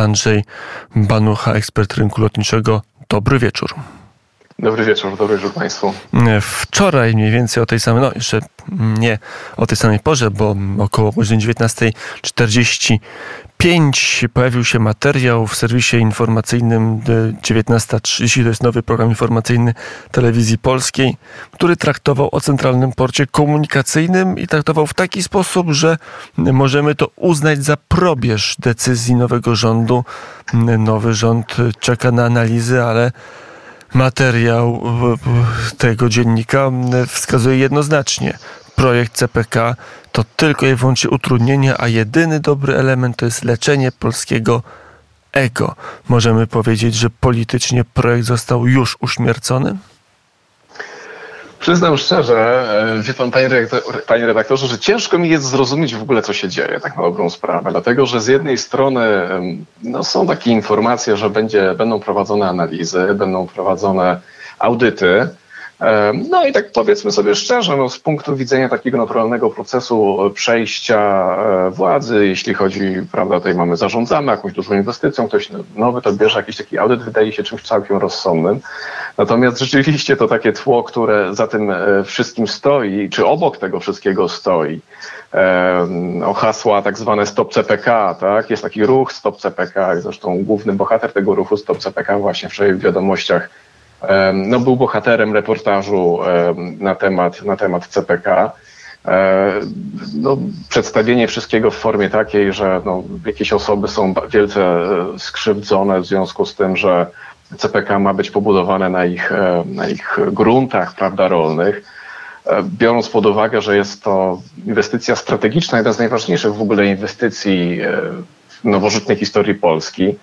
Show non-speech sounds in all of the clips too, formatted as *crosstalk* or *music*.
Andrzej Banucha, ekspert rynku lotniczego. Dobry wieczór. Dobry wieczór, dobry wieczór Państwu. Wczoraj mniej więcej o tej samej, no jeszcze nie o tej samej porze, bo około godziny 19.45 pojawił się materiał w serwisie informacyjnym 19.30, to jest nowy program informacyjny telewizji polskiej, który traktował o Centralnym Porcie Komunikacyjnym i traktował w taki sposób, że możemy to uznać za probierz decyzji nowego rządu. Nowy rząd czeka na analizy, ale materiał tego dziennika wskazuje jednoznacznie. Projekt CPK to tylko i wyłącznie utrudnienie, a jedyny dobry element to jest leczenie polskiego ego. Możemy powiedzieć, że politycznie projekt został już uśmiercony? Przyznam szczerze, e, wie pan, panie, redaktor, panie redaktorze, że ciężko mi jest zrozumieć w ogóle, co się dzieje, tak na dobrą sprawę. Dlatego, że z jednej strony no, są takie informacje, że będzie, będą prowadzone analizy, będą prowadzone audyty, no i tak powiedzmy sobie szczerze, no z punktu widzenia takiego naturalnego procesu przejścia e, władzy, jeśli chodzi, prawda, tutaj mamy, zarządzamy jakąś dużą inwestycją, ktoś nowy to bierze jakiś taki audyt, wydaje się czymś całkiem rozsądnym. Natomiast rzeczywiście to takie tło, które za tym e, wszystkim stoi, czy obok tego wszystkiego stoi, o hasła tak zwane Stop CPK, tak? Jest taki ruch Stop CPK, zresztą główny bohater tego ruchu Stop CPK właśnie w wiadomościach no, był bohaterem reportażu na temat, na temat CPK. E, no, przedstawienie wszystkiego w formie takiej, że no, jakieś osoby są wielce e, skrzywdzone w związku z tym, że CPK ma być pobudowane na ich, e, na ich gruntach prawda, rolnych, biorąc pod uwagę, że jest to inwestycja strategiczna, jedna z najważniejszych w ogóle inwestycji w nowożytnej historii Polski.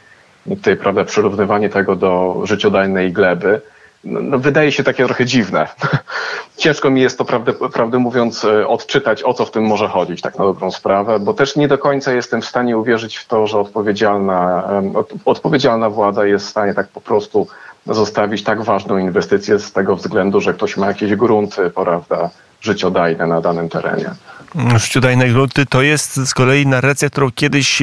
Tutaj, prawda, przyrównywanie tego do życiodajnej gleby, no, no, wydaje się takie trochę dziwne. *laughs* Ciężko mi jest to, prawdę, prawdę mówiąc, e, odczytać, o co w tym może chodzić, tak na dobrą sprawę, bo też nie do końca jestem w stanie uwierzyć w to, że odpowiedzialna, odpowiedzialna władza jest w stanie tak po prostu zostawić tak ważną inwestycję z tego względu, że ktoś ma jakieś grunty, prawda, życiodajne na danym terenie. Życiodajne grunty to jest z kolei narracja, którą kiedyś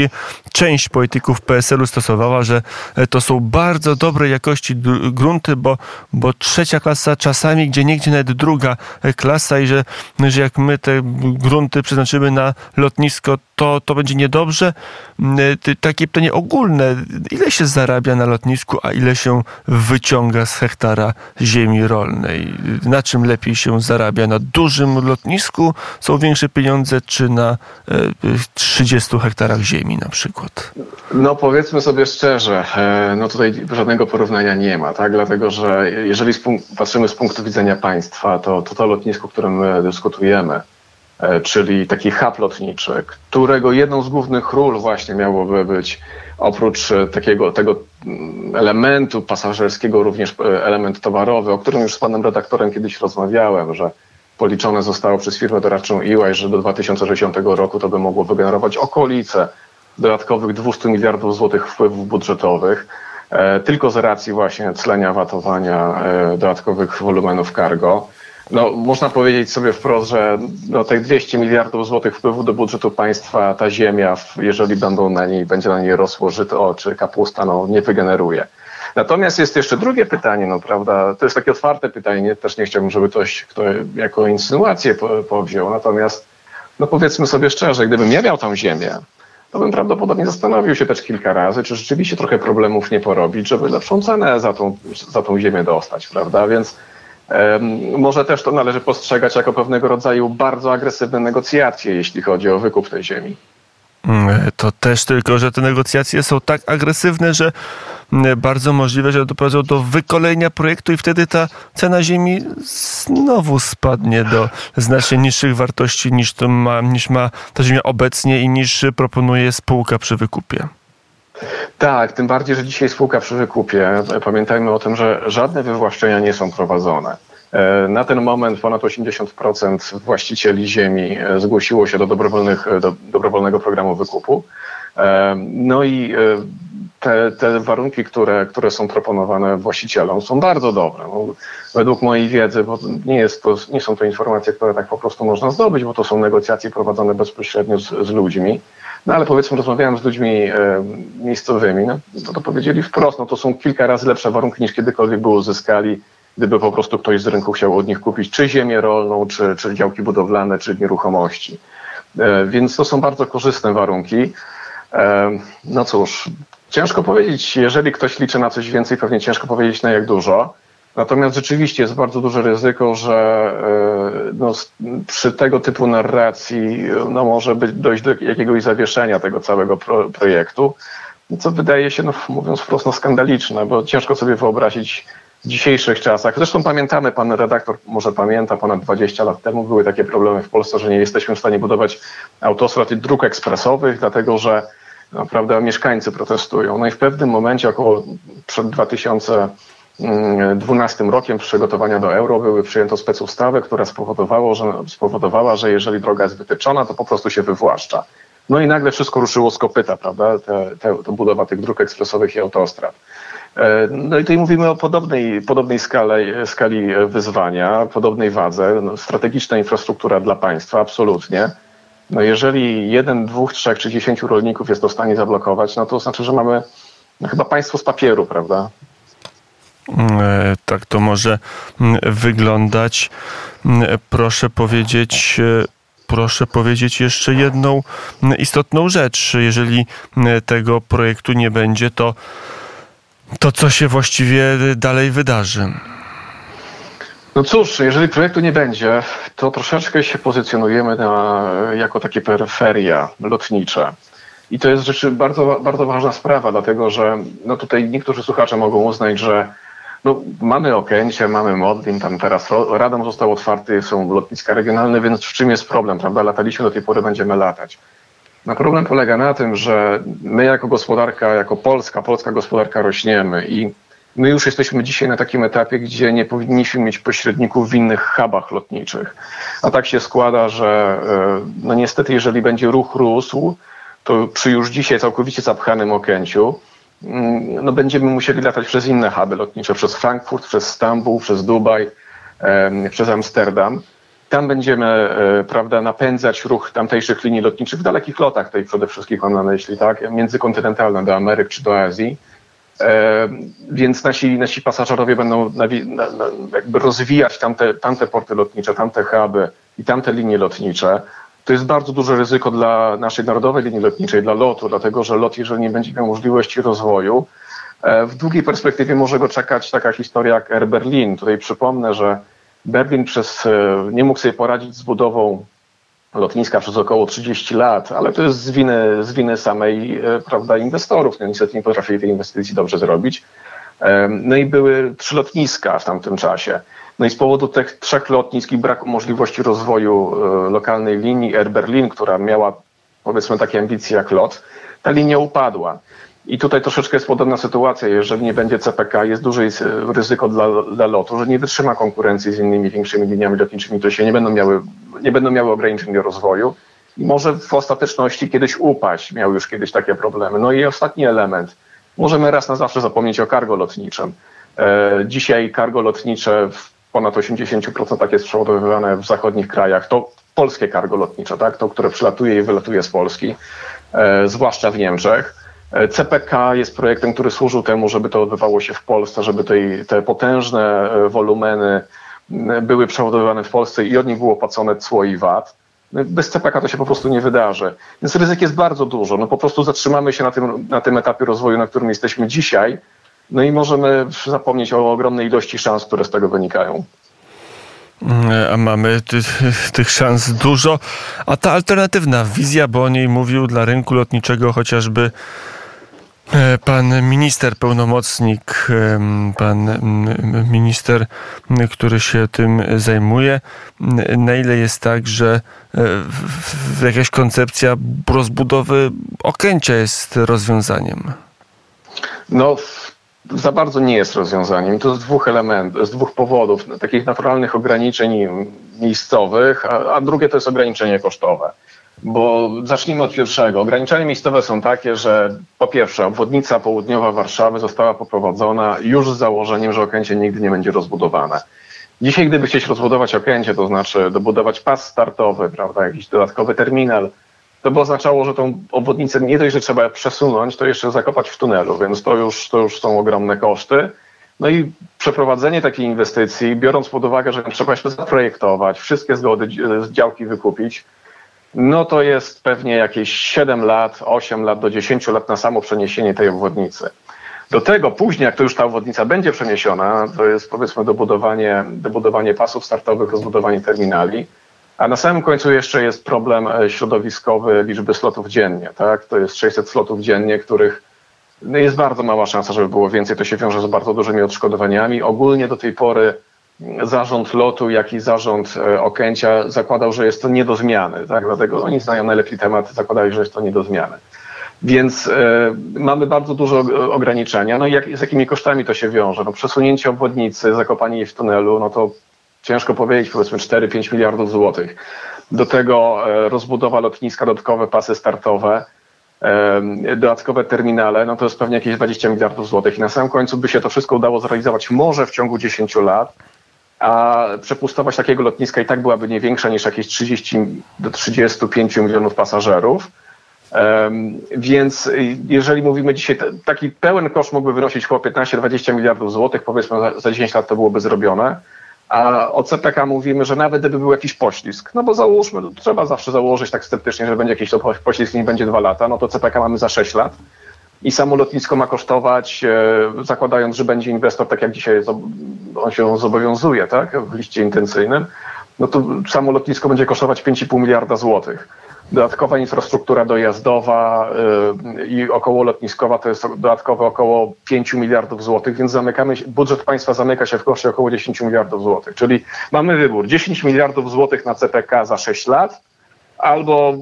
część polityków PSL-u stosowała, że to są bardzo dobrej jakości grunty, bo, bo trzecia klasa czasami, gdzie niegdzie nawet druga klasa i że, że jak my te grunty przeznaczymy na lotnisko, to, to będzie niedobrze. Takie pytanie ogólne, ile się zarabia na lotnisku, a ile się wyciąga z hektara ziemi rolnej? Na czym lepiej się zarabia? Na dużym lotnisku są większe pieniądze, czy na 30 e, hektarach ziemi na przykład? No powiedzmy sobie szczerze, e, no tutaj żadnego porównania nie ma, tak? Dlatego, że jeżeli patrzymy z punktu widzenia państwa, to to, to lotnisko, o którym my dyskutujemy, e, czyli taki hub lotniczy, którego jedną z głównych ról właśnie miałoby być oprócz takiego tego mm, elementu pasażerskiego również element towarowy, o którym już z panem redaktorem kiedyś rozmawiałem, że policzone zostało przez firmę doradczą EY, że do 2060 roku to by mogło wygenerować okolice dodatkowych 200 miliardów złotych wpływów budżetowych, e, tylko z racji właśnie clenia, watowania e, dodatkowych wolumenów cargo. No, można powiedzieć sobie wprost, że no, tych 200 miliardów złotych wpływu do budżetu państwa ta ziemia, jeżeli będą na niej, będzie na niej rosło żyto czy kapusta, no, nie wygeneruje. Natomiast jest jeszcze drugie pytanie, no prawda, to jest takie otwarte pytanie, też nie chciałbym, żeby ktoś kto jako insynuację powziął, natomiast no powiedzmy sobie szczerze, gdybym ja miał tą ziemię, to bym prawdopodobnie zastanowił się też kilka razy, czy rzeczywiście trochę problemów nie porobić, żeby lepszą cenę za tą, za tą ziemię dostać, prawda, więc może też to należy postrzegać jako pewnego rodzaju bardzo agresywne negocjacje, jeśli chodzi o wykup tej ziemi. Mm, to też tylko, że te negocjacje są tak agresywne, że bardzo możliwe, że doprowadzą do wykolenia projektu i wtedy ta cena ziemi znowu spadnie do znacznie niższych wartości niż, to ma, niż ma ta ziemia obecnie i niż proponuje spółka przy wykupie. Tak, tym bardziej, że dzisiaj spółka przy wykupie, pamiętajmy o tym, że żadne wywłaszczenia nie są prowadzone. E, na ten moment ponad 80% właścicieli ziemi e, zgłosiło się do, dobrowolnych, e, do dobrowolnego programu wykupu. No i te, te, warunki, które, które są proponowane właścicielom są bardzo dobre. No, według mojej wiedzy, bo nie, jest to, nie są to informacje, które tak po prostu można zdobyć, bo to są negocjacje prowadzone bezpośrednio z, z ludźmi. No ale powiedzmy, rozmawiałem z ludźmi e, miejscowymi, no, to, to powiedzieli wprost, no to są kilka razy lepsze warunki niż kiedykolwiek by uzyskali, gdyby po prostu ktoś z rynku chciał od nich kupić czy ziemię rolną, czy, czy działki budowlane, czy nieruchomości. E, więc to są bardzo korzystne warunki. No cóż, ciężko powiedzieć, jeżeli ktoś liczy na coś więcej, pewnie ciężko powiedzieć na jak dużo. Natomiast rzeczywiście jest bardzo duże ryzyko, że e, no, przy tego typu narracji no, może być, dojść do jakiegoś zawieszenia tego całego pro, projektu, co wydaje się, no, mówiąc wprost, no, skandaliczne, bo ciężko sobie wyobrazić w dzisiejszych czasach. Zresztą pamiętamy, pan redaktor może pamięta, ponad 20 lat temu były takie problemy w Polsce, że nie jesteśmy w stanie budować autostrad i dróg ekspresowych, dlatego że prawda, mieszkańcy protestują. No i w pewnym momencie, około przed 2012 rokiem przygotowania do euro były przyjęto specustawę, która spowodowało, że, spowodowała, że jeżeli droga jest wytyczona, to po prostu się wywłaszcza. No i nagle wszystko ruszyło z kopyta, prawda, te, te, to budowa tych dróg ekspresowych i autostrad. E, no i tutaj mówimy o podobnej, podobnej skali, skali wyzwania, podobnej wadze. No, strategiczna infrastruktura dla państwa, absolutnie. No jeżeli jeden, dwóch, trzech czy dziesięciu rolników jest to w stanie zablokować, no to znaczy, że mamy no chyba państwo z papieru, prawda? E, tak to może mm, wyglądać. Mm, proszę powiedzieć, e, proszę powiedzieć jeszcze jedną mm, istotną rzecz. Jeżeli tego projektu nie będzie, to, to co się właściwie dalej wydarzy? No cóż, jeżeli projektu nie będzie, to troszeczkę się pozycjonujemy na, jako takie peryferia lotnicze. I to jest rzeczy bardzo, bardzo ważna sprawa, dlatego że no tutaj niektórzy słuchacze mogą uznać, że no, mamy Okęcie, mamy Modlin, tam teraz Radom został otwarty, są lotniska regionalne, więc w czym jest problem, prawda? Lataliśmy do tej pory, będziemy latać. No problem polega na tym, że my jako gospodarka, jako Polska, polska gospodarka rośniemy i My już jesteśmy dzisiaj na takim etapie, gdzie nie powinniśmy mieć pośredników w innych hubach lotniczych. A tak się składa, że e, no niestety, jeżeli będzie ruch rósł, to przy już dzisiaj całkowicie zapchanym Okęciu, mm, no będziemy musieli latać przez inne huby lotnicze, przez Frankfurt, przez Stambuł, przez Dubaj, przez Amsterdam. Tam będziemy, e, prawda, napędzać ruch tamtejszych linii lotniczych w dalekich lotach, tutaj przede wszystkim mam na myśli, tak, międzykontynentalne do Ameryk czy do Azji E, więc nasi, nasi pasażerowie będą jakby rozwijać tamte, tamte porty lotnicze, tamte huby i tamte linie lotnicze. To jest bardzo duże ryzyko dla naszej narodowej linii lotniczej, dla lotu, dlatego że lot, jeżeli nie będzie miał możliwości rozwoju, e, w długiej perspektywie może go czekać taka historia jak Air Berlin. Tutaj przypomnę, że Berlin przez, e, nie mógł sobie poradzić z budową lotniska przez około 30 lat, ale to jest z winy, z winy samej e, prawda, inwestorów. No, niestety nie potrafili tej inwestycji dobrze zrobić. No i były trzy lotniska w tamtym czasie. No i z powodu tych trzech lotnisk i braku możliwości rozwoju e, lokalnej linii Air Berlin, która miała powiedzmy takie ambicje jak LOT, ta linia upadła. I tutaj troszeczkę jest podobna sytuacja. Jeżeli nie będzie CPK, jest duże ryzyko dla, dla lotu, że nie wytrzyma konkurencji z innymi większymi liniami lotniczymi, które się nie będą miały, nie będą miały ograniczeń do rozwoju i może w ostateczności kiedyś upaść. Miał już kiedyś takie problemy. No i ostatni element. Możemy raz na zawsze zapomnieć o cargo lotniczym. E, dzisiaj cargo lotnicze w ponad 80% jest przeładowywane w zachodnich krajach. To polskie cargo lotnicze, tak? to, które przylatuje i wylatuje z Polski, e, zwłaszcza w Niemczech. CPK jest projektem, który służył temu, żeby to odbywało się w Polsce, żeby tej, te potężne e, wolumeny były przeładowywane w Polsce i od nich było płacone cło i VAT. Bez CPK to się po prostu nie wydarzy. Więc ryzyk jest bardzo dużo. No po prostu zatrzymamy się na tym, na tym etapie rozwoju, na którym jesteśmy dzisiaj. No i możemy zapomnieć o ogromnej ilości szans, które z tego wynikają. A mamy ty, tych szans dużo. A ta alternatywna wizja, bo o niej mówił dla rynku lotniczego chociażby pan minister, pełnomocnik, pan minister, który się tym zajmuje, na ile jest tak, że e, jakaś koncepcja rozbudowy Okęcia jest rozwiązaniem? No, za bardzo nie jest rozwiązaniem. To z dwóch elementów, z dwóch powodów. Takich naturalnych ograniczeń miejscowych, a, a drugie to jest ograniczenie kosztowe. Bo zacznijmy od pierwszego. Ograniczenia miejscowe są takie, że po pierwsze obwodnica południowa Warszawy została poprowadzona już z założeniem, że Okęcie nigdy nie będzie rozbudowane. Dzisiaj, gdyby chcieć rozbudować Okęcie, to znaczy dobudować pas startowy, prawda, jakiś dodatkowy terminal, to by oznaczało, że tą obwodnicę nie dość, że trzeba przesunąć, to jeszcze zakopać w tunelu, więc to już, to już są ogromne koszty. No i przeprowadzenie takiej inwestycji, biorąc pod uwagę, że trzeba jeszcze zaprojektować, wszystkie zgody z działki wykupić, no to jest pewnie jakieś 7 lat, 8 lat do 10 lat na samo przeniesienie tej obwodnicy. Do tego później, jak to już ta obwodnica będzie przeniesiona, to jest powiedzmy dobudowanie, dobudowanie pasów startowych, rozbudowanie terminali, a na samym końcu jeszcze jest problem e, środowiskowy liczby slotów dziennie. Tak? To jest 600 slotów dziennie, których no jest bardzo mała szansa, żeby było więcej. To się wiąże z bardzo dużymi odszkodowaniami. Ogólnie do tej pory zarząd lotu, jak i zarząd e, Okęcia zakładał, że jest to nie do zmiany. Tak? Dlatego oni znają najlepiej temat, zakładali, że jest to nie do zmiany. Więc e, mamy bardzo dużo ograniczenia. No i jak, z jakimi kosztami to się wiąże? No, przesunięcie obwodnicy, zakopanie jej w tunelu, no to ciężko powiedzieć, powiedzmy 4-5 miliardów złotych. Do tego e, rozbudowa lotniska, dodatkowe pasy startowe, e, dodatkowe terminale, no to jest pewnie jakieś 20 miliardów złotych. I na samym końcu by się to wszystko udało zrealizować może w ciągu 10 lat, a przepustowość takiego lotniska i tak byłaby nie większa niż jakieś 30 do 35 milionów pasażerów. Więc jeżeli mówimy dzisiaj, taki pełen koszt mógłby wynosić około 15-20 miliardów złotych, powiedzmy za 10 lat to byłoby zrobione. A o CPK mówimy, że nawet gdyby był jakiś poślizg, no bo załóżmy, trzeba zawsze założyć tak sceptycznie, że będzie jakiś poślizg nie będzie dwa lata, no to CPK mamy za 6 lat i samo lotnisko ma kosztować, e, zakładając, że będzie inwestor, tak jak dzisiaj on się zobowiązuje tak, w liście intencyjnym, no to samo lotnisko będzie kosztować 5,5 miliarda złotych. Dodatkowa infrastruktura dojazdowa y, i około lotniskowa to jest dodatkowe około 5 miliardów złotych, więc zamykamy, budżet państwa zamyka się w koszcie około 10 miliardów złotych. Czyli mamy wybór 10 miliardów złotych na CPK za 6 lat, albo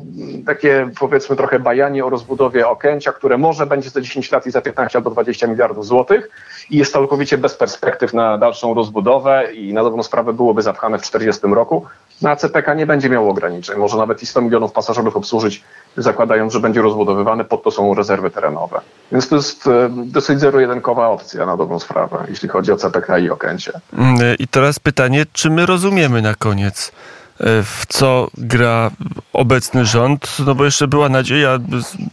takie powiedzmy trochę bajanie o rozbudowie Okęcia, które może będzie za 10 lat i za 15 albo 20 miliardów złotych i jest całkowicie bez perspektyw na dalszą rozbudowę i na dobrą sprawę byłoby zapchane w 40 roku. Na CPK nie będzie miało ograniczeń. Może nawet i 100 milionów pasażerów obsłużyć, zakładając, że będzie rozbudowywany, pod to są rezerwy terenowe. Więc to jest e, dosyć zero-jedynkowa opcja na dobrą sprawę, jeśli chodzi o CPK i Okęcie. Mm, I teraz pytanie, czy my rozumiemy na koniec, w co gra obecny rząd, no bo jeszcze była nadzieja,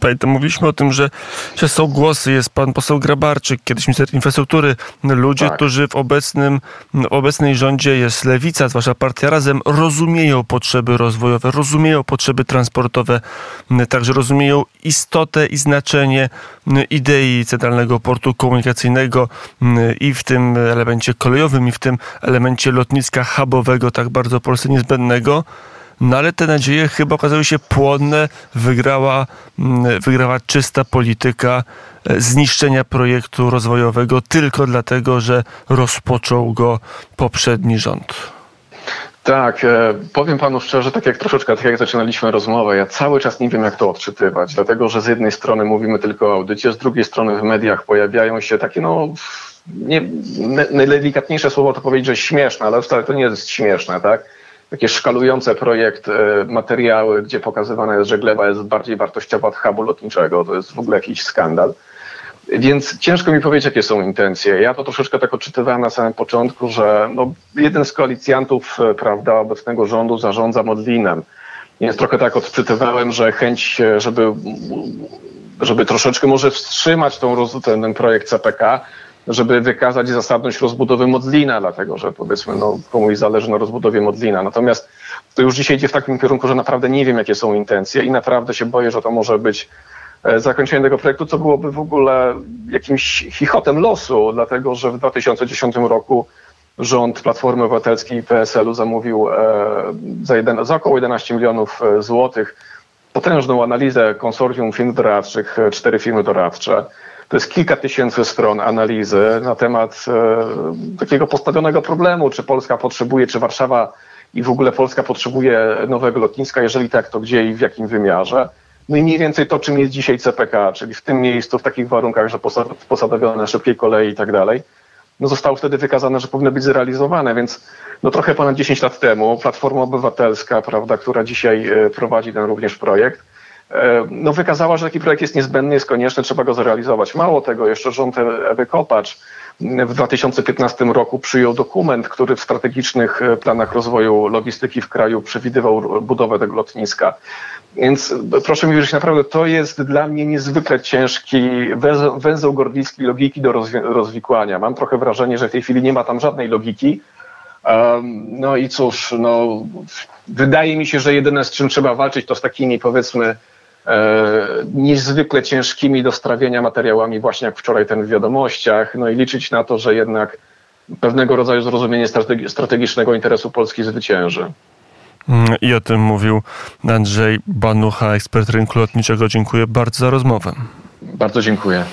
pamiętam, mówiliśmy o tym, że, że są głosy, jest pan poseł Grabarczyk, kiedyś minister infrastruktury, ludzie, tak. którzy w obecnym, w obecnej rządzie jest lewica, zwłaszcza partia Razem, rozumieją potrzeby rozwojowe, rozumieją potrzeby transportowe, także rozumieją istotę i znaczenie idei Centralnego Portu Komunikacyjnego i w tym elemencie kolejowym, i w tym elemencie lotniska hubowego, tak bardzo Polsce niezbędnego. No ale te nadzieje chyba okazały się płonne. Wygrała, wygrała czysta polityka e, zniszczenia projektu rozwojowego tylko dlatego, że rozpoczął go poprzedni rząd. Tak, e, powiem panu szczerze, tak jak troszeczkę, tak jak zaczynaliśmy rozmowę, ja cały czas nie wiem, jak to odczytywać, dlatego że z jednej strony mówimy tylko o audycie, z drugiej strony w mediach pojawiają się takie, no, nie, najdelikatniejsze słowo to powiedzieć, że śmieszne, ale wcale to nie jest śmieszne, tak? Takie szkalujące projekt, e, materiały, gdzie pokazywane jest, że gleba jest bardziej wartościowa od hubu lotniczego. To jest w ogóle jakiś skandal. Więc ciężko mi powiedzieć, jakie są intencje. Ja to troszeczkę tak odczytywałem na samym początku, że no, jeden z koalicjantów e, prawda, obecnego rządu zarządza Modlinem. Więc trochę tak odczytywałem, że chęć, e, żeby, żeby troszeczkę może wstrzymać tą, ten, ten projekt CPK, żeby wykazać zasadność rozbudowy Modlina, dlatego że powiedzmy no, komuś zależy na rozbudowie Modlina. Natomiast to już dzisiaj idzie w takim kierunku, że naprawdę nie wiem, jakie są intencje i naprawdę się boję, że to może być E, zakończenie tego projektu, co byłoby w ogóle jakimś chichotem losu, dlatego że w 2010 roku rząd Platformy Obywatelskiej i PSL-u zamówił e, za, jeden, za około 11 milionów e, złotych potężną analizę konsorcjum firm doradczych, cztery firmy doradcze. To jest kilka tysięcy stron analizy na temat e, takiego postawionego problemu, czy Polska potrzebuje, czy Warszawa i w ogóle Polska potrzebuje nowego lotniska, jeżeli tak, to gdzie i w jakim wymiarze. No i mniej więcej to, czym jest dzisiaj CPK, czyli w tym miejscu, w takich warunkach, że posadowione szybkiej kolei i tak dalej, no zostało wtedy wykazane, że powinno być zrealizowane, więc no trochę ponad 10 lat temu Platforma Obywatelska, prawda, która dzisiaj e, prowadzi ten również projekt, no wykazała, że taki projekt jest niezbędny, jest konieczny, trzeba go zrealizować. Mało tego, jeszcze rząd Ewy Kopacz w 2015 roku przyjął dokument, który w strategicznych planach rozwoju logistyki w kraju przewidywał budowę tego lotniska. Więc proszę mi wierzyć, naprawdę to jest dla mnie niezwykle ciężki węzeł, węzeł gordyjski logiki do rozwikłania. Mam trochę wrażenie, że w tej chwili nie ma tam żadnej logiki. No i cóż, no, wydaje mi się, że jedyne z czym trzeba walczyć to z takimi powiedzmy e, niezwykle ciężkimi do strawienia materiałami, właśnie jak wczoraj ten w wiadomościach, no i liczyć na to, że jednak pewnego rodzaju zrozumienie strategi strategicznego interesu Polski zwycięży. Mm, I o tym mówił Andrzej Banucha, ekspert rynku lotniczego. Dziękuję bardzo za rozmowę. Bardzo dziękuję.